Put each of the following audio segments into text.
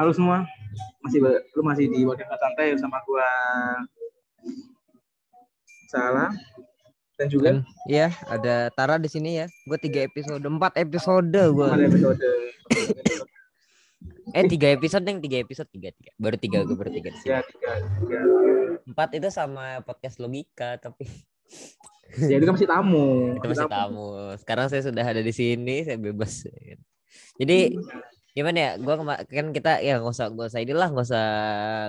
halo semua. Masih lu masih di Wadah Santai sama gua Salah dan juga iya, ada Tara di sini ya. Gue tiga episode, empat episode gue. pada episode Eh tiga episode yang tiga episode tiga tiga. Baru tiga gue baru tiga. di sini. ya tiga, tiga. Empat itu sama podcast logika tapi Ya itu kan masih tamu. itu masih tamu. Sekarang saya sudah ada di sini, saya bebas. Jadi gimana ya? Gua kema- kan kita ya nggak usah nggak usah inilah nggak usah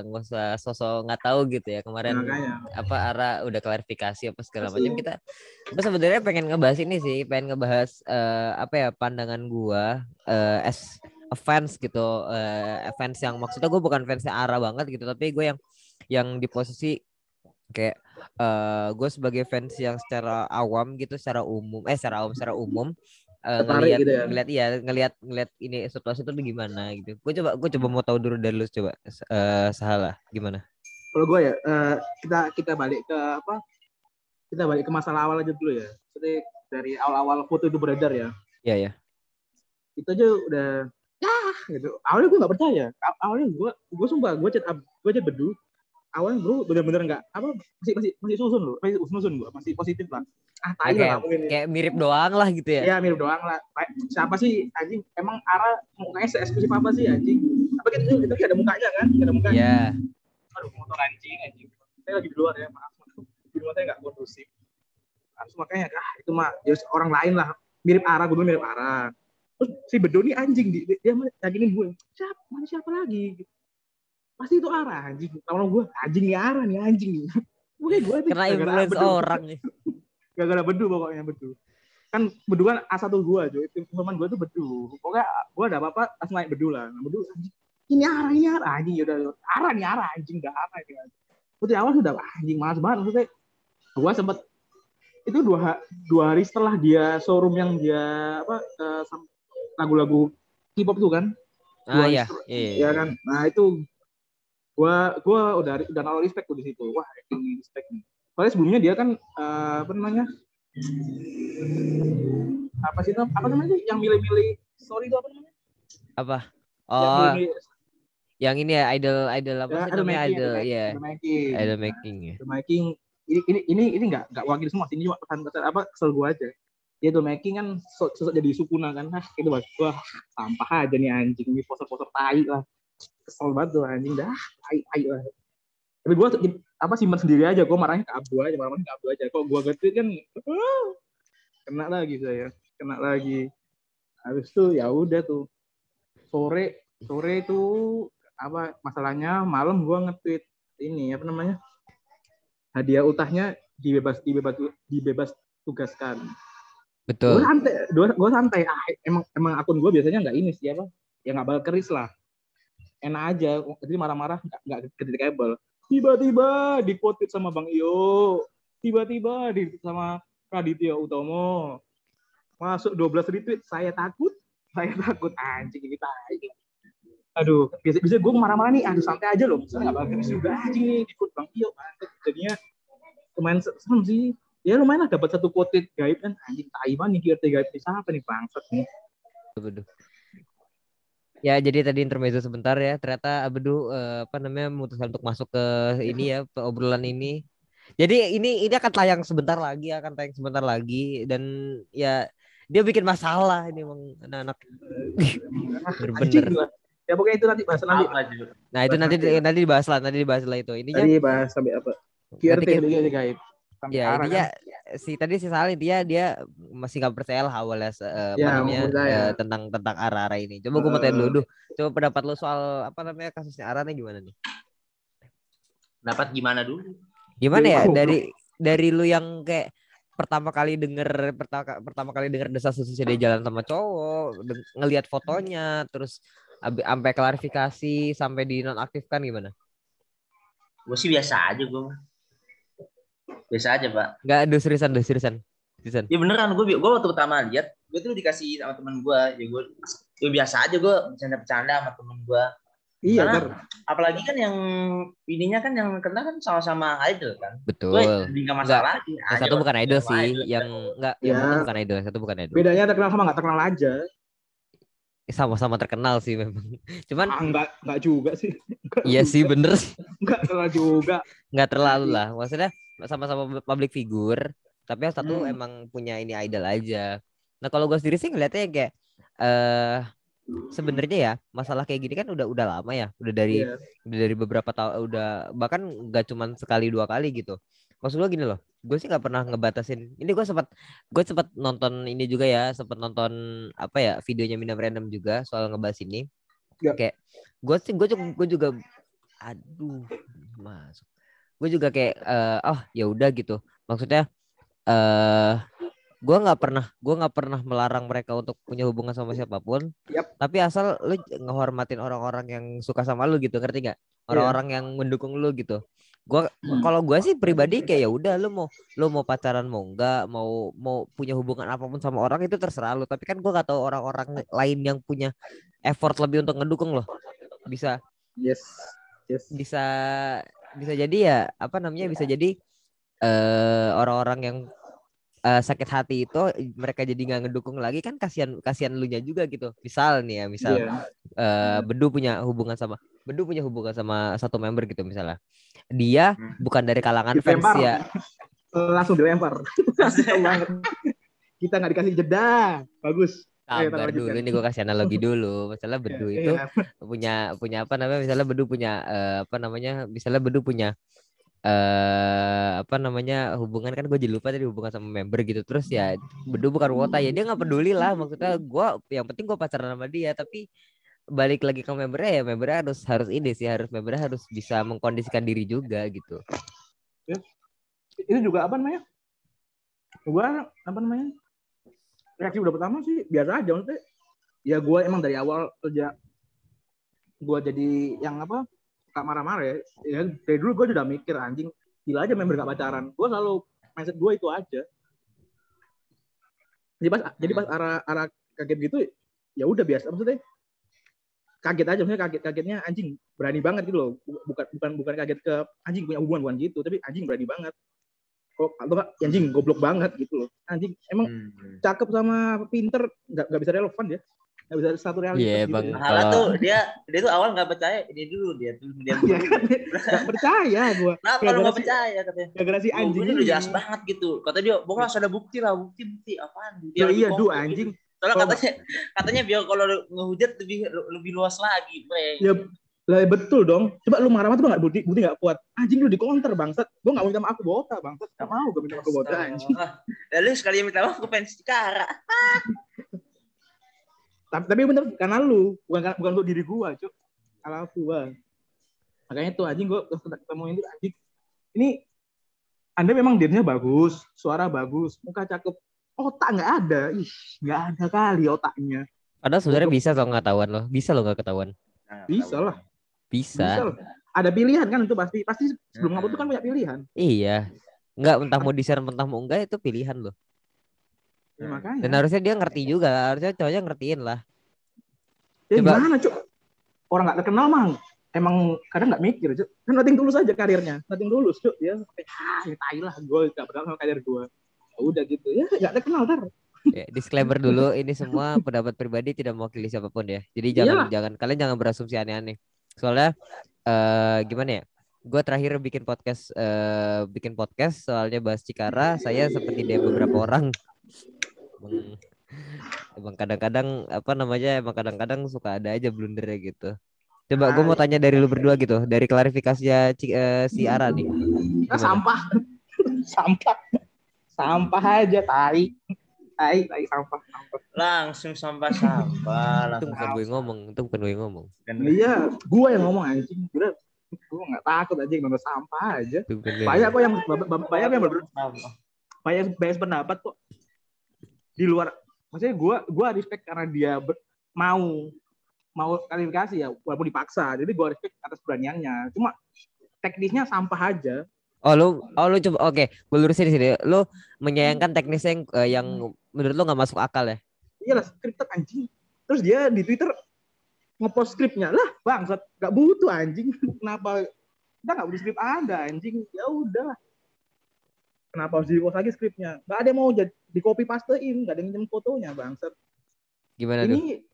nggak usah sosok nggak tahu gitu ya kemarin Makanya. apa arah udah klarifikasi apa segala macam kita gue sebenarnya pengen ngebahas ini sih pengen ngebahas eh, apa ya pandangan gua eh, as a fans gitu eh, fans yang maksudnya gue bukan fansnya Ara banget gitu tapi gue yang yang di posisi kayak eh gue sebagai fans yang secara awam gitu secara umum eh secara awam secara umum eh, Tertarik ngelihat gitu ya. ngelihat iya ngelihat ngelihat ini situasi itu gimana gitu gue coba gue coba mau tahu dulu dari lu coba eh salah gimana Kalau gue ya, eh, kita kita balik ke apa? Kita balik ke masalah awal aja dulu ya. Jadi dari awal-awal foto itu beredar ya. ya ya Itu aja udah ah gitu. Awalnya gue nggak percaya. Aw- Awalnya gue gue sumpah gue chat gue chat bedu. Awalnya bro bener-bener nggak apa masih masih masih susun loh, masih susun gue masih positif lah. Ah tai lah nggak mungkin. kayak mirip doang lah gitu ya Ya mirip doang lah. Kayak, Siapa sih anjing? Emang Ara mukanya se-eksklusif apa sih anjing? Apa gitu itu ada mukanya kan? Ada mukanya. ya aduh motor anjing anjing saya lagi di luar ya maaf di rumah saya nggak kondusif harus makanya ah itu mah ya orang lain lah mirip arah gue dulu mirip arah terus si bedo nih anjing di, di- dia mah yakinin gue siapa mana siapa lagi pasti itu arah anjing. Kalau gue anjing nih arah nih anjing. Gue gue gara-gara influence orang nih. Gara-gara bedu pokoknya bedu. Kan bedu kan A1 gue Jo tim teman gue tuh bedu. Pokoknya gue ada apa-apa langsung naik bedu lah. Nah, bedu anjing. Ini arah ini arah. Anjing ya udah. Arah nih arah anjing. Udah arah ini Putri awal sudah anjing malas banget. Maksudnya gue sempet itu dua dua hari setelah dia showroom yang dia apa eh, lagu-lagu K-pop tuh kan. Ah Dua ya istri- iya ya kan? Nah itu gua gua udah udah naruh respect tuh di situ. Wah ini respect nih. Soalnya sebelumnya dia kan eh, apa namanya? Apa sih apa namanya? Yang milih-milih story itu apa namanya? Apa? Yang oh. milih-milih- yang ini ya idol idol apa sih idol namanya making, idol idol ya making, idol making ya idol making. Ini ini ini ini nggak nggak wakil semua sini cuma pesan-pesan. Apa kesel gua aja. Dia idol making kan so- sosok jadi sukuna kan. Nah itu mas wah sampah aja nih anjing. Ini poster-poster tai lah kesel banget tuh anjing. Dah tai lah. Tapi tuh, apa simpan sendiri aja. Gua marahnya ke abu aja marahnya ke abu aja. Kok gua gede kan kena lagi saya kena lagi. Habis itu ya udah tuh. Sore sore itu apa masalahnya malam gua nge-tweet ini apa namanya hadiah utahnya dibebas dibebas dibebas tugaskan. Gue betul santai gue gue santai. Ah, emang emang akun gue biasanya nggak ini sih apa ya nggak bakal keris lah enak aja jadi marah-marah nggak kritikable tiba-tiba di quote sama bang Iyo. Tiba-tiba di sama Raditya Utomo. Masuk 12 retweet saya takut saya takut. Anjing ini tai. Aduh bisa bisa gue marah-marah nih aduh santai aja loh saya nggak keris juga anjing nih quote bang Iyo. Jadinya lumayan serem sih. Ya lumayan lah dapat satu quote gaib kan. Anjing tai banget nih QRT gaib siapa nih bangsat nih. Ya jadi tadi intermezzo sebentar ya ternyata Abedu eh, apa namanya memutuskan untuk masuk ke ini ya ke obrolan ini. Jadi ini ini akan tayang sebentar lagi akan tayang sebentar lagi dan ya dia bikin masalah ini emang anak-anak bener-bener. ya pokoknya itu nanti bahas nanti? Nah itu nanti nanti dibahas lah nanti dibahas lah itu. Ininya tadi bahas sampai apa QRT kita- QRT gaib sampai ya arah intinya kan. si tadi si Salih dia dia masih nggak percaya lah awalnya apa Ya, namanya percaya. eh, tentang tentang arah-arah ini. Coba gue mau tanya dulu, Eh. Duh. Coba pendapat lo soal apa namanya kasusnya arah nih gimana nih? Dapat gimana dulu? Gimana ya dari dari lu yang kayak pertama kali denger pertama pertama kali denger desas desusnya dia jalan sama cowok, ngelihat fotonya, terus ab- sampai klarifikasi sampai dinonaktifkan gimana? Gue sih biasa aja gue. Biasa aja pak. Enggak ada seriusan deh seriusan. Seriusan. Ya beneran gue gue waktu pertama lihat gue tuh dikasih sama temen gue ya gue ya biasa aja gue bercanda-bercanda sama temen gue iya Karena- apalagi kan yang ininya kan yang kena kan sama-sama idol kan Betul. gue nggak masalah aja Yang satu bukan idol sih, yang enggak yang Ya. satu bukan idol, yang satu bukan idol. bedanya terkenal sama nggak terkenal aja sama-sama terkenal sih memang. Cuman Ah, enggak enggak juga sih. Enggak iya juga. sih bener sih. Enggak terlalu juga. nggak terlalu lah. Maksudnya sama-sama public figure, tapi yang satu Hmm. emang punya ini idol aja. Nah kalau gue sendiri sih ngeliatnya kayak eh sebenarnya ya masalah kayak gini kan udah udah lama ya, udah dari Iya. udah dari beberapa tahun udah bahkan nggak cuman sekali dua kali gitu maksud gue gini loh gue sih nggak pernah ngebatasin ini gue sempat gue sempat nonton ini juga ya sempat nonton apa ya videonya Minam Random juga soal ngebahas ini Ya. kayak gue sih gue juga gue juga aduh masuk gue juga kayak eh, oh ya udah gitu maksudnya eh gue nggak pernah gue nggak pernah melarang mereka untuk punya hubungan sama siapa pun Yap. tapi asal lu ngehormatin orang-orang yang suka sama lu gitu ngerti nggak orang-orang yang mendukung lu gitu gua Hmm. kalau gua sih pribadi kayak ya udah lu mau lu mau pacaran mau enggak mau mau punya hubungan apa pun sama orang itu terserah lu tapi kan gua gak tahu orang-orang lain yang punya effort lebih untuk ngedukung lo bisa Yes. Yes. bisa bisa jadi ya apa namanya bisa jadi eh orang-orang yang eh, sakit hati itu mereka jadi nggak ngedukung lagi kan kasihan kasihan lu nya juga gitu misal nih ya misal Iya. eh Bedu punya hubungan sama Bedu punya hubungan sama satu member gitu misalnya dia Hmm. bukan dari kalangan fans Dilempar. ya Langsung dilempar. Kita nggak dikasih jeda. Bagus. Ayo, sabar lanjutkan. dulu ini gue kasih analogi dulu misalnya Bedu Iya, itu iya. punya punya apa namanya misalnya Bedu punya eh, apa namanya misalnya Bedu punya eh apa namanya hubungan kan gue jadi lupa tadi hubungan sama member gitu terus ya Bedu bukan wota ya dia nggak peduli lah maksudnya gue yang penting gue pacaran sama dia tapi balik lagi ke membernya ya membernya harus harus ini sih harus membernya harus bisa mengkondisikan diri juga gitu Ini juga apa namanya? Gua apa namanya? Reaksi udah pertama sih biasa aja maksudnya. Ya gua emang dari awal kerja gua jadi yang apa? Suka marah-marah ya. ya. Dari dulu gua udah mikir anjing gila aja member gak pacaran. Gua selalu mindset gua itu aja. Jadi pas jadi pas arah arah kaget gitu ya udah biasa maksudnya kaget aja maksudnya kaget kagetnya anjing berani banget gitu loh bukan bukan bukan kaget ke anjing punya hubungan bukan gitu tapi anjing berani banget kok atau nggak, anjing goblok banget gitu loh anjing emang Hmm. cakep sama pinter nggak nggak bisa relevan ya nggak bisa satu realitas Iya, gitu Bang. ya. Kalau- tuh dia dia tuh awal nggak percaya ini dulu dia tuh dia Iya nggak percaya gua Kenapa Gara-gara lu nggak si- percaya katanya? gara-gara si Oh, anjing ini jelas banget gitu. Kata dia, "Bos, ada bukti lah, bukti bukti apaan?" Dia Ya, lebih iya du anjing gitu. Soalnya Kalau katanya katanya biar kalau ngehujat lebih lebih luas lagi, bre. ya lah betul dong. Coba lu marah-marah tuh nggak? Bukti bukti nggak kuat. Anjing lu di counter bangsat. Gua nggak mau minta maaf ke bota bangsat. Nggak mau gua minta maaf ke bota anjing. Lalu sekali minta maaf ke fans Cikara. tapi tapi bener karena lu. Bukan bukan untuk diri gua cuk. Kalau gua. Makanya tuh anjing gua terus ketemu ini anjing. Ini anda memang dirinya bagus suara bagus muka cakep. Otak nggak ada. Ih nggak ada kali otaknya. Padahal sebenarnya bisa lo nggak ketahuan loh. Bisa lo nggak ketahuan. Nah, Bisa lah. Bisa, bisa. Ada pilihan kan itu pasti pasti sebelum ngapus itu kan punya pilihan. Iya. Nggak entah mau di share entah mau enggak itu pilihan loh. Ya, makanya. Dan harusnya dia ngerti juga harusnya cowoknya ngertiin lah. Ya, coba- gimana cuk? Orang nggak terkenal mah emang kadang nggak mikir cuk. Kan nothing tulus aja karirnya. Nothing tulus cuk. Dia ah ya tai lah gue nggak pernah sama karir gue udah gitu. Ya nggak terkenal tar. Ya, disclaimer dulu ini semua pendapat pribadi tidak mewakili siapa pun ya. Jadi jangan Iyalah. jangan kalian jangan berasumsi aneh-aneh. Soalnya eh gimana ya? Gue terakhir bikin podcast eh bikin podcast soalnya bahas Cikara, saya seperti dia beberapa orang. Emang, emang kadang-kadang apa namanya? Emang kadang-kadang suka ada aja blundernya gitu. Coba gue mau tanya dari lu berdua gitu, dari klarifikasinya Ci- eh, si Ara nih. Nah, Gimana? sampah sampah sampah aja tai tai tai sampah sampah. Langsung sampah-sampah, Itu langsung. bukan gue ngomong, itu bukan gue ngomong. iya gue yang ngomong anjing. Gue gue nggak takut anjing nonton sampah aja. Banyak kok yang ba- banyak yang ber- Sampah. banyak banyak pendapat kok. Di luar maksudnya gue gue respect karena dia ber- mau mau klarifikasi ya walaupun dipaksa. Jadi gue respect atas beraniannya cuma teknisnya sampah aja. Oh lu, oh lu coba, oke, gue lurusin di sini. Lu menyayangkan teknisnya yang, eh, yang menurut lu nggak masuk akal ya? iyalah scripted anjing terus dia di twitter ngepost skripnya lah bangsat nggak butuh anjing kenapa kita nggak butuh skrip ada anjing ya udah kenapa harus di post lagi skripnya nggak ada yang mau jadi di copy pastein nggak ada yang minjem fotonya bangsat Gimana tuh? ini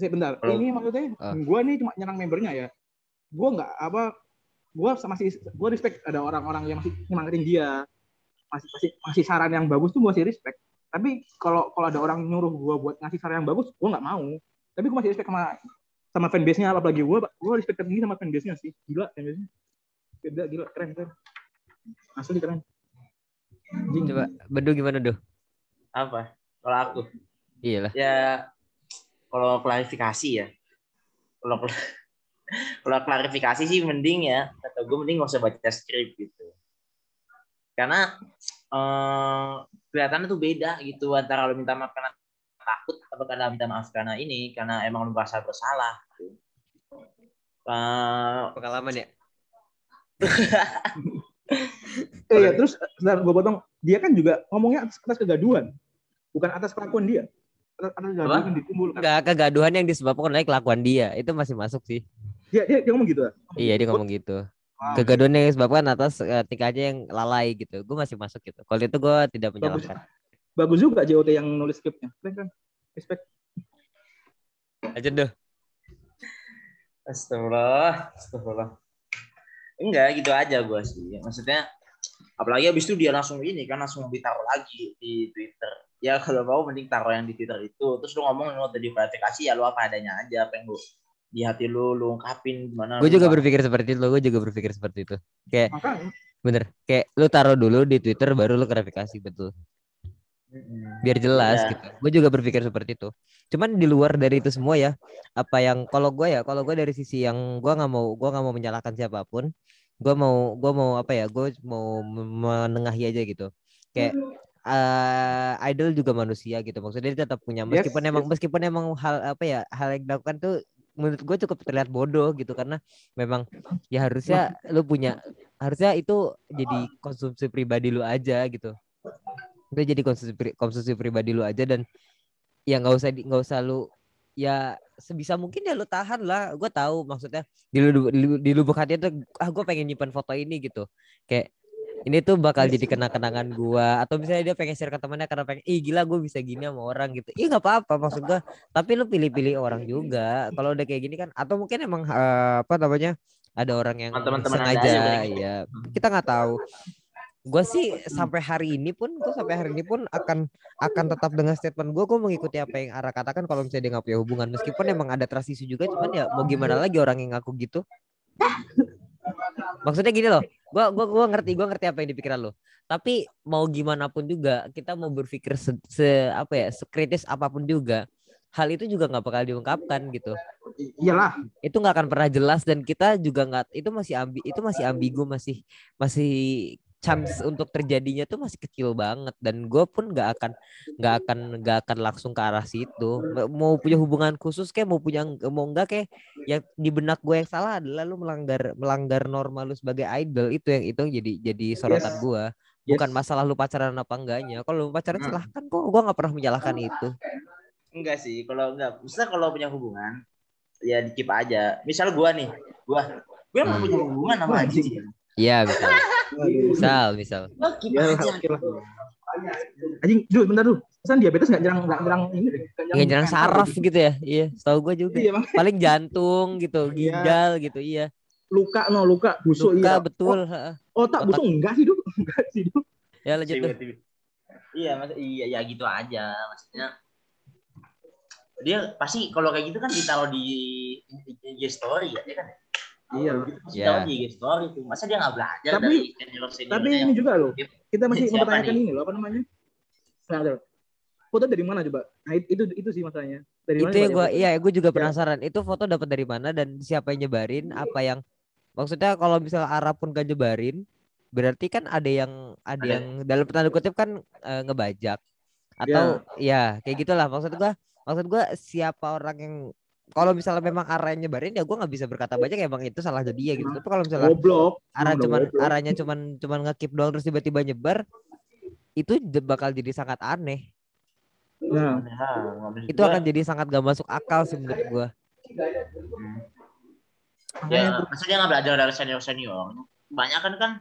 Sih bentar. Kalau- Ini maksudnya Ah. gua nih cuma nyerang membernya ya. Gua nggak apa sama masih gua respect ada orang-orang yang masih nyemangatin dia. Masih masih masih saran yang bagus tuh gua masih respect. Tapi kalau kalau ada orang nyuruh gua buat ngasih saran yang bagus, gua nggak mau. Tapi gua masih respect sama sama fanbase-nya apalagi gua gua respect tinggi sama fanbase-nya sih. Gila fanbase-nya. Beda gila keren keren. Asli keren. Anjing. Coba Bedu gimana Duh? Apa? Kalau aku Iya lah. ya kalau klarifikasi ya. Kalau kalau klarifikasi sih mending ya kata gue mending gak usah baca skrip gitu. Karena eh, kelihatannya tuh beda gitu antara lo minta maaf karena takut atau karena minta maaf karena ini karena emang lo merasa bersalah. Gitu. Eh, Pengalaman ya. Eh ya, terus sebentar gue potong. Dia kan juga ngomongnya atas, atas kegaduhan, bukan atas kelakuan dia. Atas, atas kegaduhan yang ditimbulkan. Enggak kegaduhan yang disebabkan oleh kelakuan dia. Itu masih masuk sih. Dia, dia, dia ngomong gitu. ya? Iya dia ngomong gitu. Kegaduhan yang disebabkan atas eh, tingkahnya yang lalai gitu. Gue masih masuk gitu. Kalau itu gue tidak menyalahkan. Bagus juga JOT yang nulis skripnya. Keren kan? Respect. Aja Duh. Astagfirullah, astagfirullah. Enggak, gitu aja gue sih. Maksudnya, apalagi abis itu dia langsung ini kan langsung ditaruh lagi di Twitter. Ya kalau mau mending taruh yang di Twitter itu. Terus lu ngomong lu tadi klarifikasi ya lu apa adanya aja apa yang lu di hati lu lu ungkapin gimana. Gue juga berpikir seperti itu. Gue juga berpikir seperti itu. Makanya, Bener. Kayak lu taruh dulu di Twitter baru lu klarifikasi betul. Biar jelas Iya. gitu. Gue juga berpikir seperti itu. Cuman di luar dari itu semua ya, apa yang kalau gue ya, kalau gue dari sisi yang gue nggak mau, gue nggak mau menyalahkan siapa pun. Gue mau, gue mau apa ya? Gue mau menengahi aja gitu. Kayak eh, idol juga manusia gitu. Maksudnya dia tetap punya, Yes, meskipun emang yes. meskipun emang hal apa ya, hal yang dilakukan tuh menurut gue cukup terlihat bodoh gitu karena memang ya harusnya lu punya harusnya itu jadi konsumsi pribadi lu aja gitu. Itu jadi konsumsi pri- konsumsi pribadi lu aja dan ya nggak usah nggak usah lu ya sebisa mungkin ya lu tahan lah. Gue tahu maksudnya di, di, di lubuk hati itu ah gue pengen nyimpan foto ini gitu. Kayak ini tuh bakal jadi kenang-kenangan gua atau misalnya dia pengen share ke temannya karena pengen ih gila gue bisa gini sama orang gitu. Ih nggak apa-apa maksud gua tapi lu pilih-pilih orang juga. Kalau udah kayak gini kan atau mungkin emang eh, apa namanya ada orang yang teman-teman sengaja aja ya kita nggak tahu. Gue sih sampai hari ini pun gue sampai hari ini pun akan akan tetap dengan statement gue gue mengikuti apa yang Ara katakan kalau misalnya dia nggak punya hubungan. Meskipun emang ada trust issue juga cuman ya mau gimana lagi orang yang ngaku gitu maksudnya gini loh gua gua gua ngerti gua ngerti apa yang dipikiran lo. Tapi mau gimana pun juga kita mau berpikir se, se- apa ya sekritis apa pun juga hal itu juga nggak bakal diungkapkan gitu. Iyalah. itu nggak akan pernah jelas dan kita juga nggak itu masih ambi itu masih ambigu masih masih chance untuk terjadinya tuh masih kecil banget dan gue pun nggak akan nggak akan nggak akan langsung ke arah situ mau punya hubungan khusus kayak mau punya mau enggak kayak yang di benak gue yang salah adalah lu melanggar melanggar norma lu sebagai idol itu yang itu yang jadi jadi sorotan Yes. gue Yes. bukan masalah lu pacaran apa enggaknya kalau lu pacaran Hmm. silahkan kok gue nggak pernah menyalahkan itu Enggak sih, kalau enggak, misalnya kalau punya hubungan, ya dikip aja. Misal gua nih, gua, gua emang Hmm. punya hubungan sama anjing. Iya misal misal misal Gua keep Ya. Anjing, dulu bentar dulu. Pesan diabetes nggak nyerang nggak nyerang ini deh. nggak nyerang saraf gitu. gitu ya. Iya, setahu gue juga. Iya. Paling jantung gitu, Iya. ginjal gitu, iya. Luka no, luka, busuk Luka iya. betul. heeh. Oh, otak Otak. busuk enggak sih, Du? Enggak sih, Du. Ya lanjut tuh. Iya, mas, iya, ya gitu aja. Maksudnya dia pasti kalau kayak gitu kan ditaruh di IG story ya, dia kan. Iya. Gitu Iya. IG story tuh. Masa dia nggak belajar Tapi- dari Tapi ini juga loh. Kita masih Siapa mempertanyakan nih? ini loh, apa namanya? Nah, ada. Foto dari mana coba? Nah, itu itu, itu sih masalahnya. Dari mana Itu yang coba gue, ya? iya, gue juga Ya. penasaran. Itu foto dapat dari mana dan siapa yang nyebarin? Apa yang maksudnya kalau misal Arab pun gak nyebarin, berarti kan ada yang ada, Ada. yang dalam tanda kutip kan eh, ngebajak atau ya kayak gitulah maksud gua maksud gua siapa orang yang kalau misalnya memang arah yang nyebarin ya gua nggak bisa berkata banyak ya emang itu salah dia gitu. Tapi kalau misalnya Goblok. arah cuman goblok. arahnya cuman cuman ngekip doang terus tiba-tiba nyebar itu bakal jadi sangat aneh. Nah, itu akan jadi sangat gak masuk akal sih menurut gua. Ya maksudnya nggak belajar dari senior senior banyak kan kan?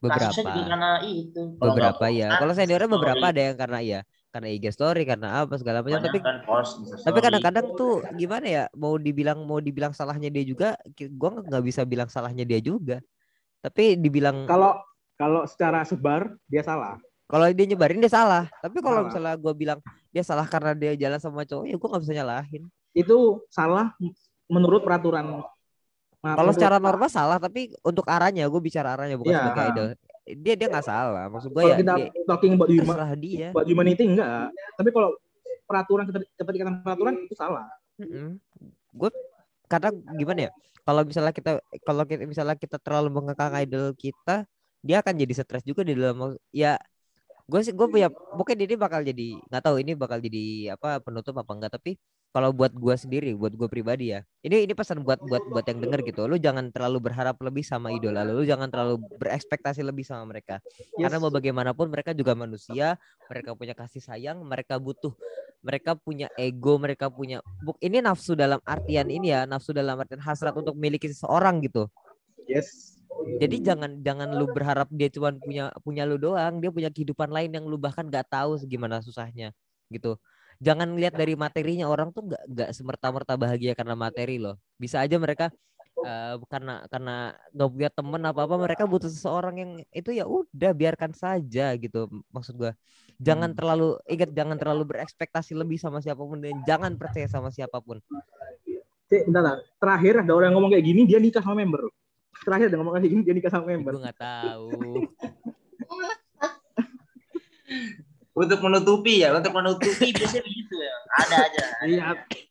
Beberapa. Juga karena itu. Kalau beberapa ya. kalau seniornya beberapa ada yang karena iya karena IG story karena apa segala macam tapi kan post tapi kadang-kadang tuh gimana ya mau dibilang mau dibilang salahnya dia juga gua nggak bisa bilang salahnya dia juga tapi dibilang Kalau kalau secara sebar dia salah. kalau dia nyebarin dia salah tapi kalau Salah. misalnya gua bilang dia salah karena dia jalan sama cowok ya gua nggak bisa nyalahin Itu salah menurut peraturan. Nah, kalau secara norma salah tapi untuk arahnya gue bicara arahnya bukan Iya. sebagai idol dia dia nggak salah maksud gue kalau ya kita dia, talking about human, dia about humanity enggak. Tapi kalau peraturan keterikatan peraturan itu salah. gue karena gimana ya kalau misalnya kita kalau kita misalnya kita terlalu mengekang idol kita dia akan jadi stres juga di dalam ya gue sih gue punya mungkin ini bakal jadi nggak tahu ini bakal jadi apa penutup apa enggak tapi kalau buat gue sendiri buat gue pribadi ya ini ini pesan buat buat buat yang denger gitu lu jangan terlalu berharap lebih sama idola lu lu jangan terlalu berekspektasi lebih sama mereka. Karena mau bagaimanapun mereka juga manusia mereka punya kasih sayang mereka butuh mereka punya ego mereka punya buk ini nafsu dalam artian ini ya nafsu dalam artian hasrat untuk memiliki seseorang gitu. Yes. Jadi jangan jangan lu berharap dia cuma punya punya lu doang dia punya kehidupan lain yang lu bahkan gak tahu gimana susahnya gitu jangan lihat dari materinya orang tuh nggak nggak semerta-merta bahagia karena materi loh bisa aja mereka eh, karena karena nggak punya temen apa apa mereka butuh seseorang yang itu ya udah biarkan saja gitu maksud gua jangan Hmm. terlalu ingat jangan terlalu berekspektasi lebih sama siapa pun dan jangan percaya sama siapa pun Cek, bentar, bentar. Terakhir ada orang yang ngomong kayak gini, dia nikah sama member. Terakhir ada ngomong kayak gini, dia nikah sama member. gue nggak tahu Untuk menutupi ya, untuk menutupi biasanya begitu ya. Ada aja. Iya,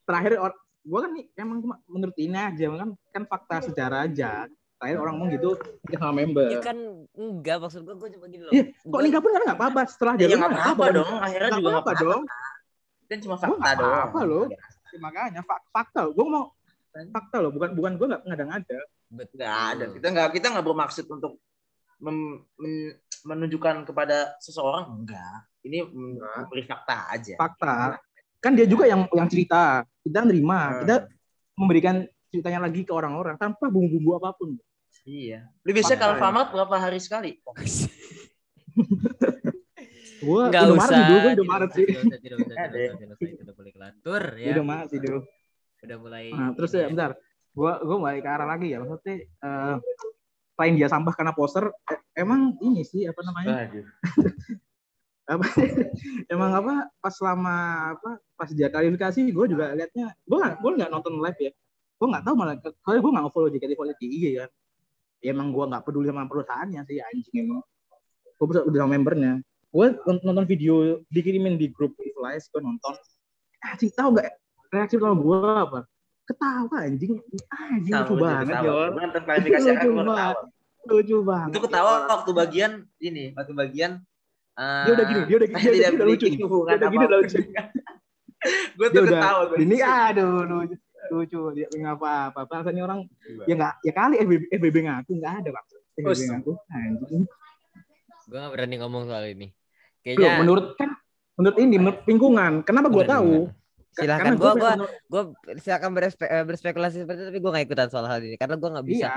terakhir or- gua kan nih emang cuma menurut ini aja kan kan fakta sejarah aja. Terakhir orang ngomong gitu nikah sama member. ya kan enggak maksud gue gue cuma gini loh Iya, kok nikah pun kan nggak apa-apa setelah dia Ya nggak apa-apa dong, akhirnya juga nggak apa-apa dong. Kan cuma Gua fakta doang. apa-apa loh. Ya, makanya fak- fakta. Gue mau fakta loh, bukan bukan gue nggak ngada-ngada. Betul. Nggak ada. Kita nggak kita nggak bermaksud untuk mem- men- menunjukkan kepada seseorang enggak. Ini memberi fakta aja. Fakta. Kan dia juga yang yang cerita. Kita nerima, Hmm. kita memberikan ceritanya lagi ke orang-orang tanpa bumbu-bumbu apa pun. Iya. Lu biasanya kalau. Alfamart berapa hari sekali? Gue Nggak usah. dulu, gue tidak Indomaret usah, sih. Tidak usah, tidak usah, Ada. tidak usah, tidak usah, tidak boleh kelantur ya. Indomaret sih dulu. Udah mulai. Nah, terus ya bentar. Gua gua balik ke arah lagi ya. Maksudnya eh selain dia sampah karena poster, eh, emang ini sih apa namanya? Apa emang apa pas selama apa pas dia kualifikasi gue juga liatnya gue nggak gue nggak nonton live ya gue nggak tahu malah kalau gue nggak follow JKT48 di IG kan ya emang gue nggak peduli sama perusahaannya sih anjing emang gue bisa udah sama membernya gue nonton video dikirimin di grup Live gue nonton anjing tahu nggak reaksi pertama gue apa? Ketawa anjing. Anjing lucu banget ya nonton klarifikasi kan banget. lucu banget. Itu ketawa waktu bagian ini, waktu bagian eh, dia udah gini dia udah gini dia, tidak udah lucu. Dia udah gini, udah lucu. Gue dia tuh udah ketawa. gua. ini aduh lucu lucu. Dia nggak apa apa bangsanya orang ya nggak ya kali FBB, FBB ngaku nggak ada bang FBB ngaku anjing. Gue gak berani ngomong soal ini. Loh, Kayaknya menurut kan menurut ini menurut lingkungan kenapa gue tahu Gua gua- menurut- gue silakan berespe- eh, berspekulasi seperti itu tapi gue gak ikutan soal hal ini karena gue gak bisa. iya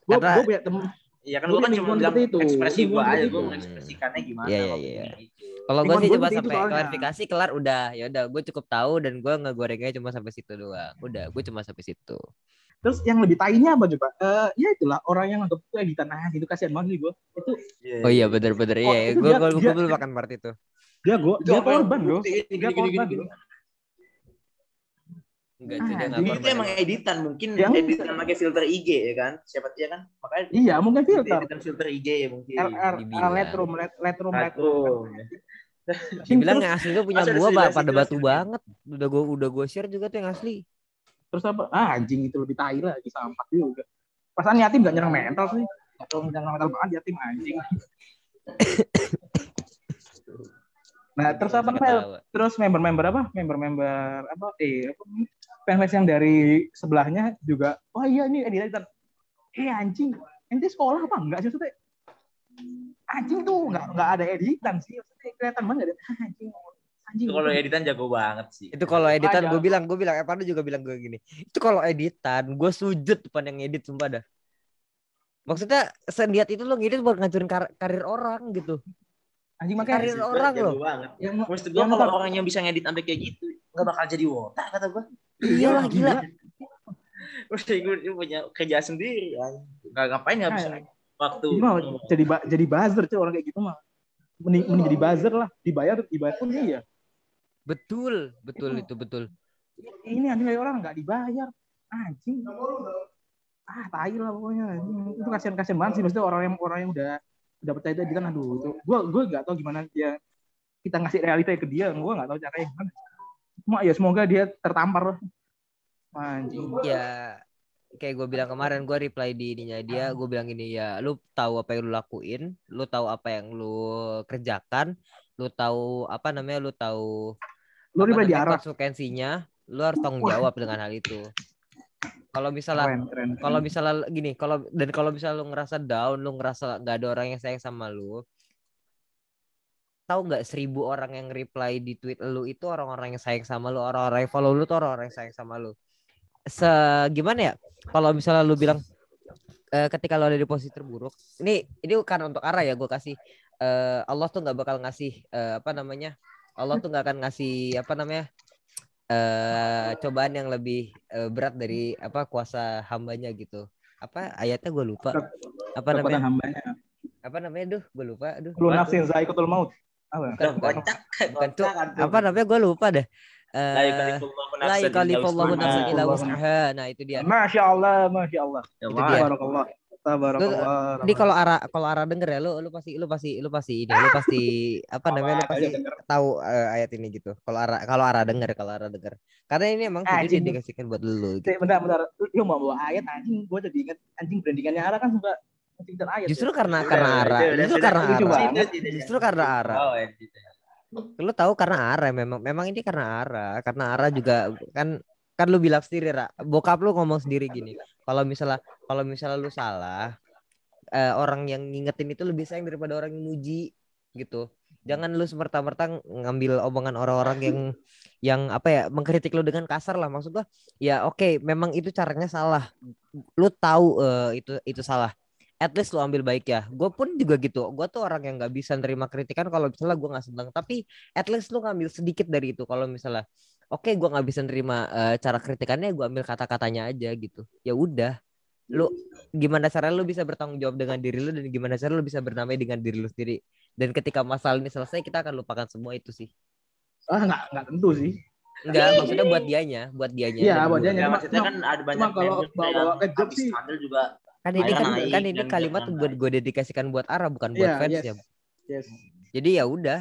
gue Karena- gue punya temen Iya kan Gua gue kan di cuma bilang itu. ekspresi gue aja, gue mengekspresikannya gimana. Iya, iya, iya. gitu. Kalau gue sih cuma sampai soalnya. klarifikasi kelar udah ya udah gue cukup tahu dan gue ngegorengnya cuma sampai situ doang. Udah gue cuma sampai situ. terus yang lebih tainya apa coba Eh ya itulah orang yang nganggap itu editan nah itu kasihan banget nih gue itu Oh iya bener-bener Oh, iya. itu Gue dia- gue dia- belum makan part itu. dia gue dia korban loh dia korban. Enggak Ah, nggak jadi Itu emang editan mungkin Yang- editan pakai filter IG ya kan? Siapa dia kan? Makanya iya mungkin filter editan filter IG ya mungkin. R R dibilang. Lightroom Light- Lightroom Nah, Lightroom tuh. Dibilang yang asli tuh punya gua jelasin, pada batu banget. Udah gue udah gue share juga tuh yang asli. terus apa ah anjing itu lebih tai lagi sampah juga pasan yatim gak nyerang mental sih gak tau nyerang mental banget yatim anjing nah terus apa Ketawa. terus member-member apa member-member apa eh apa fans yang dari sebelahnya juga oh iya ini editan eh anjing ente sekolah apa enggak sih maksudnya anjing tuh nggak nggak ada editan sih maksudnya kelihatan banget ada anjing anjing Itu kalau editan jago banget sih. Itu kalau editan gue bilang, gue bilang, Evan juga bilang gue gini. Itu kalau editan, gue sujud depan yang edit sumpah dah. Maksudnya seniat itu lo ngedit buat ngancurin kar- karir orang gitu. Anjing makanya Karir gua orang loh. banget. yang Maksud gue yang kalau orang yang bisa ngedit sampai kayak gitu nggak bakal jadi wota kata gue. Iyalah gila. Mesti gue punya kerja sendiri kan. Nggak ngapain nggak bisa waktu. Mah jadi ba- jadi buzzer cuy orang kayak gitu mah. Mending, mending jadi buzzer lah, dibayar dibayar pun iya. Betul, betul Itu. itu betul. Ini anjing kayak orang nggak dibayar. Anjing. Ah, tai lah pokoknya. Itu kasihan-kasihan banget sih maksudnya orang yang orang yang udah udah percaya itu kan aduh itu gua gua nggak tahu gimana dia kita ngasih realita ke dia gua nggak tahu caranya gimana cuma ya semoga dia tertampar. Anjing. Ya kayak gue bilang kemarin gue reply di ininya dia gue bilang gini ya lu tahu apa yang lu lakuin lu tahu apa yang lu kerjakan lu tahu apa namanya lu tahu lu reply di arah. konsekuensinya lu harus tanggung Wah. jawab dengan hal itu kalau misalnya kalau misalnya gini kalau dan kalau misalnya lu ngerasa down lu ngerasa nggak ada orang yang sayang sama lu tahu nggak seribu orang yang reply di tweet lu itu orang-orang yang sayang sama lu orang-orang yang follow lu tuh orang-orang yang sayang sama lu? Se gimana ya? Kalau misalnya lu bilang eh, ketika lu ada di posisi terburuk ini ini kan untuk arah ya gue kasih eh, Allah tuh nggak bakal ngasih eh, apa namanya Allah tuh nggak akan ngasih apa namanya eh cobaan yang lebih eh, berat dari apa kuasa hambanya gitu. Apa ayatnya gue lupa. Apa namanya? hambanya. Apa namanya? Duh gue lupa. Aduh lu nafsin zaikatul maut. Apa? Bukan, bukan, Kocak. bukan tuh. Kocak, apa namanya? Gue lupa deh. Eh, la nafsan illa Wus'aha. wus'aha nah itu dia. Masya Allah masya Allah. Ya, Itu dia. tabarakallah tabarakallah Jadi kalau arah kalau arah denger ya lu lu pasti lu pasti lu pasti ini lu pasti apa namanya lu pasti tahu eh, ayat ini gitu. Kalau arah kalau arah denger kalau arah denger. Karena ini emang Anjing. dedikasikan buat lu. Gitu. Cek, bentar bentar lu mau bawa ayat anjing gua jadi inget anjing brandingannya arah kan suka menceritakan ayat Justru ya. karena Udah, karena arah. udah, Justru sudah. karena banget. Justru karena arah. Oh, ya, gitu. Lu tahu karena arah memang memang ini karena arah. Karena arah juga kan kan lu bilang sendiri Ra. Bokap lu ngomong sendiri gini. Kalau misalnya kalau misalnya lu salah eh, orang yang ngingetin itu lebih sayang daripada orang yang muji gitu. Jangan lu semerta-merta ngambil omongan orang-orang yang yang apa ya mengkritik lu dengan kasar lah. Maksud gua ya oke memang itu caranya salah. Lu tahu eh, itu itu salah. At least lu ambil baik ya. Gue pun juga gitu. Gue tuh orang yang nggak bisa nerima kritikan kalau misalnya gue nggak senang tapi at least lu ngambil sedikit dari itu. Kalau misalnya oke gue nggak bisa nerima eh, cara kritikannya gue ambil kata-katanya aja gitu. Ya udah lu gimana cara lu bisa bertanggung jawab dengan diri lu dan gimana cara lu bisa bernamai dengan diri lu sendiri. Dan ketika masalah ini selesai kita akan lupakan semua itu sih. Ah nggak nggak tentu sih. Enggak maksudnya buat dianya buat dianya. Iya, buat dianya. Ya, Cuma- maksudnya kan ada banyak kalau member bawa-bawa yang ke job sih. juga kan ini kan naik kan ini kalimat jangan buat gue dedikasikan buat Ara bukan buat Iya, fans yes. ya. Yes. Jadi ya udah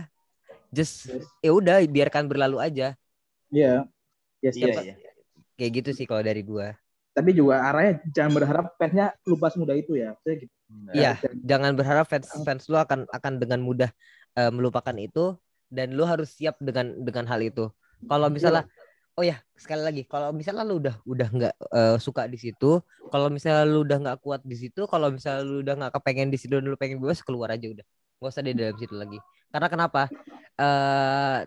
just Yes. ya udah biarkan berlalu aja. Iya. Yes, iya yes. iya. Kayak gitu sih kalau dari gua tapi juga arahnya jangan berharap fansnya lupa semudah itu ya gitu. Iya, Jangan- jangan berharap fans fans lu akan akan dengan mudah eh, melupakan itu dan lu harus siap dengan dengan hal itu. Kalau misalnya oh ya sekali lagi kalau misalnya lu udah udah nggak eh, suka di situ, kalau misalnya lu udah nggak kuat di situ, kalau misalnya lu udah nggak kepengen di situ dan lu pengen bebas keluar aja udah. Gak usah di dalam situ lagi. Karena kenapa? eh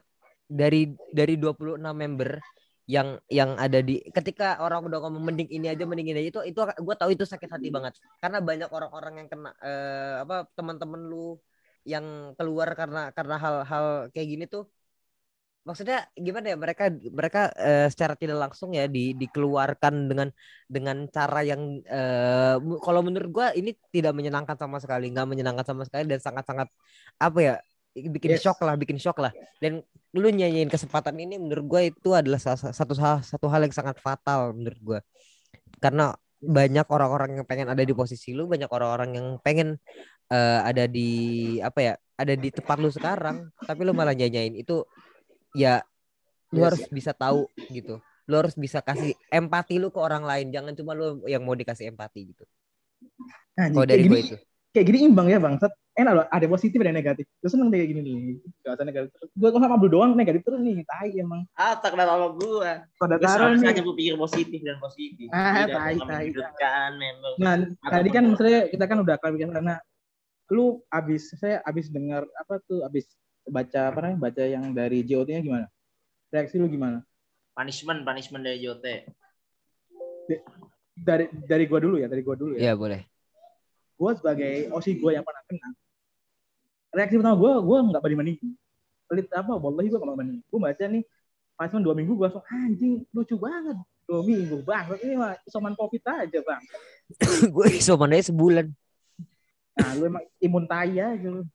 dari dari 26 member yang yang ada di ketika orang udah ngomong mending ini aja mending ini aja itu itu gue tahu itu sakit hati banget. Karena banyak orang-orang yang kena eh, apa teman-teman lu yang keluar karena karena hal-hal kayak gini tuh maksudnya gimana ya mereka mereka eh, secara tidak langsung ya di dikeluarkan dengan dengan cara yang eh, kalau menurut gua ini tidak menyenangkan sama sekali nggak menyenangkan sama sekali dan sangat-sangat apa ya bikin Yes. shock lah bikin shock lah. Dan lu nyanyiin kesempatan ini menurut gue itu adalah satu hal satu hal yang sangat fatal menurut gue karena banyak orang-orang yang pengen ada di posisi lu banyak orang-orang yang pengen eh, ada di apa ya ada di tempat lu sekarang tapi lu malah nyanyain itu ya lu Yes. harus bisa tahu gitu. Lu harus bisa kasih empati lu ke orang lain. Jangan cuma lu yang mau dikasih empati gitu. Kalau kayak dari gue itu kayak gini imbang ya bang enak loh ada positif ada negatif. Gue seneng kayak gini nih gak usah negatif. Terus gue sama Abdul doang negatif terus nih tai emang. Ah tak kenapa sama gua. Pada Gue taruh nih? aja gue pikir positif dan positif. Ah, Tidak tai, tai. menghidupkan member nah Atau tadi kan misalnya kita kan udah klarifikasi karena lu abis saya abis dengar apa tuh abis baca apa namanya baca yang dari JOT-nya gimana? Reaksi lu gimana? Punishment punishment dari Jote dari dari gua dulu ya dari gua dulu ya. Ya boleh gue sebagai osi gue yang pernah kena reaksi pertama gue gue nggak banding banding pelit apa wallahi gue nggak banding gue baca nih pas cuma dua minggu gue langsung anjing lucu banget. Dua minggu bang. Ini mah isoman covid aja bang. Gue isoman aja sebulan. Nah lu emang imun tai aja lu.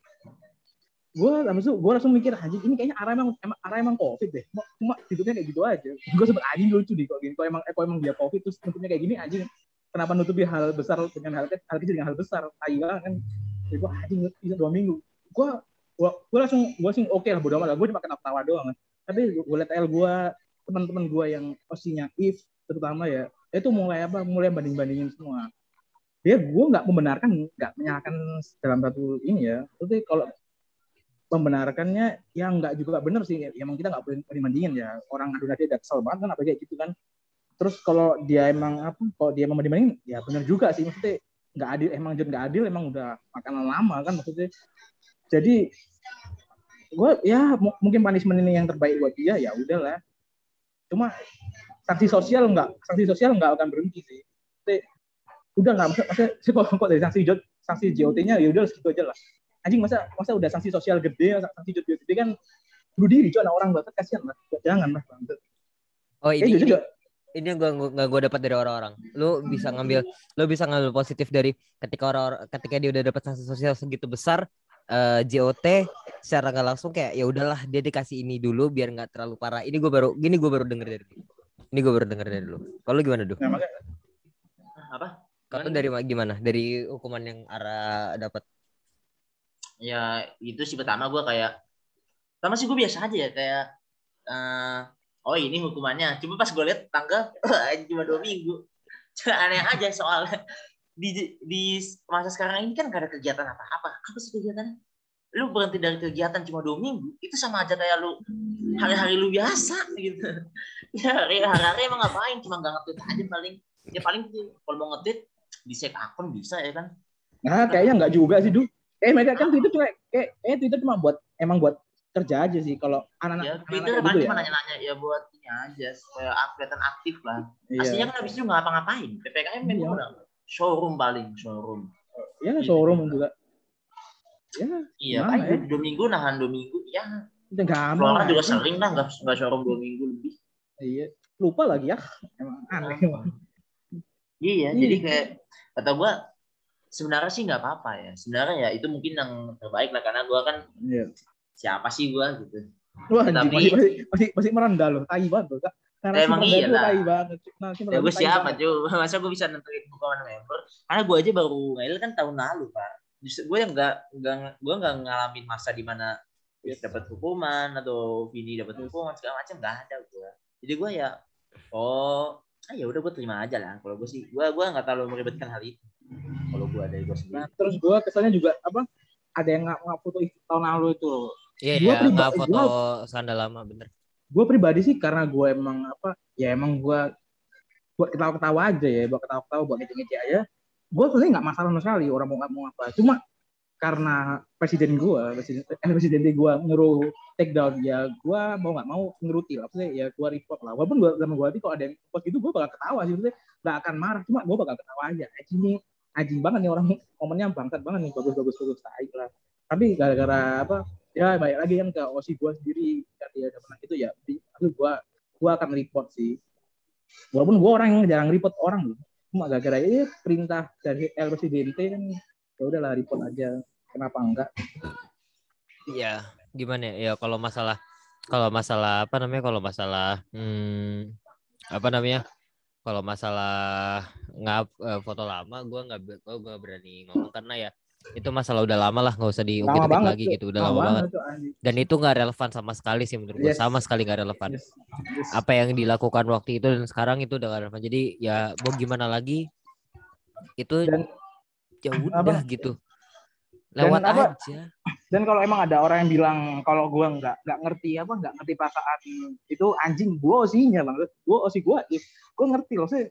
Gue langsung gue langsung mikir anjing ini kayaknya arah emang, emang arah emang covid deh. Cuma, hidupnya kayak gitu aja. Gue sempet anjing lucu deh kok gini. Kok emang eh, kok emang dia covid terus nutupnya kayak gini anjing kenapa nutupi hal besar dengan hal kecil? Hal kecil dengan hal besar. Tai kan. Jadi gue anjing bisa dua minggu. Gue gue gue langsung gue langsung oke okay lah bodo amat gue cuma kena tawa doang. Tapi gue liat L gue teman-teman gue yang osinya if terutama ya itu mulai apa mulai banding bandingin semua. Dia gue nggak membenarkan nggak menyalahkan dalam satu ini ya. Tapi kalau membenarkannya yang nggak juga benar sih. Ya, emang kita nggak boleh bandingin ya. Orang adu udah kesel banget kan apa kayak gitu kan terus kalau dia emang apa kalau dia mau bandingin ya benar juga sih. Maksudnya nggak adil emang jadi nggak adil emang udah makanan lama kan maksudnya. Jadi gue ya mungkin punishment ini yang terbaik buat dia ya udahlah. Cuma sanksi sosial nggak sanksi sosial nggak akan berhenti sih. Jadi, udah nggak maksud maksudnya sih kok, kok dari sanksi jod sanksi JOT-nya ya udah segitu aja lah. Anjing masa masa udah sanksi sosial gede sanksi jod gede kan bunuh diri cuy anak orang banget kasihan lah. Jangan lah banget oh ini, eh, juga ini yang gue nggak gue dapat dari orang-orang. Lu bisa ngambil lu bisa ngambil positif dari ketika orang ketika dia udah dapat sanksi sosial segitu besar uh, eh, JOT secara nggak langsung kayak ya udahlah dia dikasih ini dulu biar nggak terlalu parah. Ini gue baru gini gue baru denger dari ini gue baru denger dari lu. Kalau gimana dulu apa? Kalau dari gimana? Dari hukuman yang arah dapat? Ya itu sih pertama gue kayak pertama sih gue biasa aja ya kayak uh, oh ini hukumannya cuma pas gue lihat tanggal cuma dua minggu aneh aja soalnya di di masa sekarang ini kan gak ada kegiatan apa-apa. Apa sih kegiatannya? Lu berhenti dari kegiatan cuma dua minggu, itu sama aja kayak lu hari-hari lu biasa gitu. Ya hari-hari emang ngapain? Cuma gak ngetit aja paling. Ya paling kalau mau ngetit di save akun bisa ya kan? Nah kayaknya nggak juga sih, Du. Eh mereka kan Twitter cuma kayak eh Twitter cuma buat emang buat kerja aja sih kalau anak-anak ya, Twitter anak gitu cuma ya. nanya-nanya ya buat ini aja supaya kelihatan aktif lah. Iya. Aslinya kan habis itu nggak apa-ngapain. PPKM memang iya. showroom paling showroom ya showroom gitu. juga ya iya paling ya? dua minggu nahan dua minggu ya gampang orang juga sering lah nggak nggak showroom dua minggu lebih iya lupa lagi ya emang aneh emang iya, iya jadi kayak kata gua sebenarnya sih nggak apa-apa ya sebenarnya ya itu mungkin yang terbaik lah karena gua kan iya. Siapa sih gua gitu Wah, tapi masih, masih, masih merendah loh, tai banget loh. Karena emang iya lah. banget. Nah, ya gue siapa cuy? Masa gue bisa nentuin hukuman member? Karena gue aja baru ngail kan tahun lalu pak. Justru gue yang nggak nggak gue nggak ngalamin masa di mana yes. dapat hukuman atau Vini dapat hukuman segala macam nggak ada gue. Jadi gue ya oh ah ya udah gue terima aja lah. Kalau gue sih gue gue nggak terlalu meribetkan hal itu. Kalau gue dari gue sendiri. Nah, terus gue kesannya juga apa? Ada yang nggak foto tahun lalu itu loh. Iya, iya, nggak foto sandal lama bener. Gue pribadi sih karena gue emang apa ya emang gue buat ketawa-ketawa aja ya buat ketawa-ketawa buat ngece-ngece aja. Gue sebenarnya nggak masalah sama sekali orang mau mau apa cuma karena presiden gue presiden eh, presiden gue nyuruh take down ya gue mau nggak mau nuruti lah maksudnya ya gue report lah. Walaupun gue sama gue nanti kalau ada yang post itu gue bakal ketawa sih maksudnya nggak akan marah cuma gue bakal ketawa aja. Anjing nih anjing banget nih orang komennya bangsat banget nih bagus bagus bagus baik lah. Tapi gara-gara apa ya baik lagi kan ke osi gue sendiri. Kan dia ada pernah itu ya. Aku gue gue akan report sih. Walaupun gue orang yang jarang report orang loh. Cuma gara-gara ini perintah dari El Presidente kan ya udahlah report aja. Kenapa enggak? Iya gimana ya? Ya kalau masalah kalau masalah apa namanya kalau masalah hmm, apa namanya? Kalau masalah ngap uh, foto lama gue nggak gue berani ngomong karena ya itu masalah udah lama lah nggak usah diungkit lagi tuh. gitu udah lama, lama banget tuh, dan itu nggak relevan sama sekali sih menurut yes. gue sama sekali nggak relevan. Yes. Yes. apa yang dilakukan waktu itu dan sekarang itu udah gak relevan. Jadi ya mau gimana lagi itu dan, ya udah gitu. Lewat dan apa, aja. Dan kalau emang ada orang yang bilang kalau gue nggak nggak ngerti apa nggak ngerti perasaan itu anjing gue osinya bang gue osi gue gue ngerti. Loh sih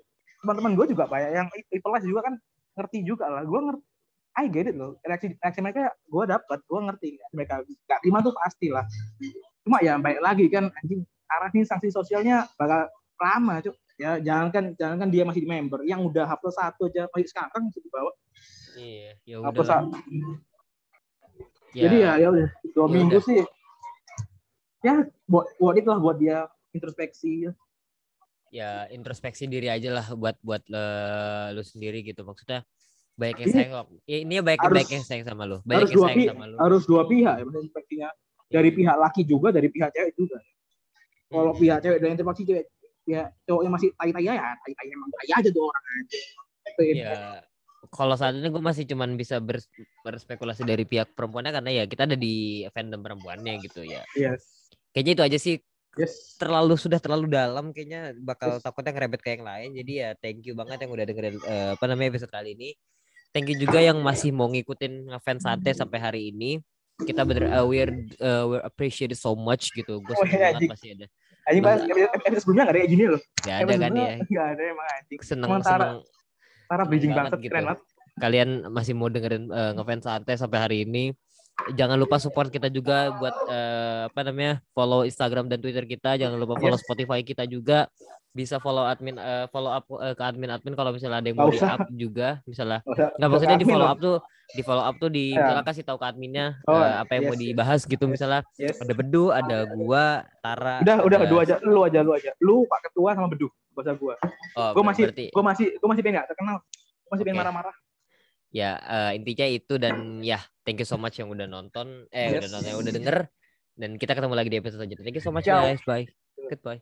teman-teman gue juga banyak yang itu juga kan ngerti juga lah. Gue ngerti I get it loh. Reaksi reaksi mereka gue dapat gue ngerti mereka gak terima tuh pasti lah. Cuma ya baik lagi kan anjing arah ini sanksi sosialnya bakal lama cuk. Ya jangan kan jangan kan dia masih di member yang udah hapus satu aja masih sekarang masih dibawa iya ya udah Jadi ya ya udah dua Ya minggu udah. sih. Ya buat buat itu lah buat dia introspeksi. ya introspeksi diri aja lah buat buat eh, lu sendiri gitu. Maksudnya baik yang sayang. Ya, ini baik harus- baik yang sayang sama lu banyak harus yang dua sayang pi- sama lu harus dua pihak ya. Dari pihak laki juga, dari pihak cewek juga. Kalau Hmm. pihak cewek dan introspeksi cewek pihak cowoknya masih tai-tai ya, tai-tai emang tai aja tuh orang aja. Itu ya. ya kalau saat ini gue masih cuman bisa bers- berspekulasi dari pihak perempuannya karena ya kita ada di fandom perempuannya gitu ya Yes. kayaknya itu aja sih Yes. terlalu sudah terlalu dalam kayaknya bakal Yes. takutnya ngerebet ke yang lain jadi ya thank you banget yang udah dengerin eh, apa namanya episode kali ini thank you juga yang masih mau ngikutin ngefans sate sampai hari ini kita bener uh, we're uh, we're appreciate it so much gitu gue Oh, seneng iya, banget anjing. masih ada Anjing pas episode, sebelumnya gak ada kayak gini loh. gak ada kan ya sebelumnya Gak ada emang anjing. seneng Emang Tara, seneng Tara bridging banget banget, gitu. keren banget. kalian masih mau dengerin uh, ngefans sate sampai hari ini jangan lupa support kita juga buat eh, apa namanya follow Instagram dan Twitter kita jangan lupa follow Yes. Spotify kita juga bisa follow admin eh, follow up eh, ke admin admin kalau misalnya ada yang mau di up juga misalnya Nggak maksudnya di follow up tuh di follow up tuh di Ya. misalnya kasih tahu ke adminnya Oh, eh, apa yang mau yes, yes. dibahas gitu misalnya Yes. ada Bedu ada gua Tara Udah, udah, ada- dua aja, lu aja, lu aja. Lu Pak Ketua sama Bedu, usah gua. oh, Gua masih, berarti gua masih, gua masih pengen gak terkenal. Gua masih pengen Oke. marah-marah. Ya eh, intinya itu dan ya thank you so much yang udah nonton eh Yes. udah nonton yang udah denger. Dan kita ketemu lagi di episode selanjutnya. Thank you so much Ciao. guys. Bye. Goodbye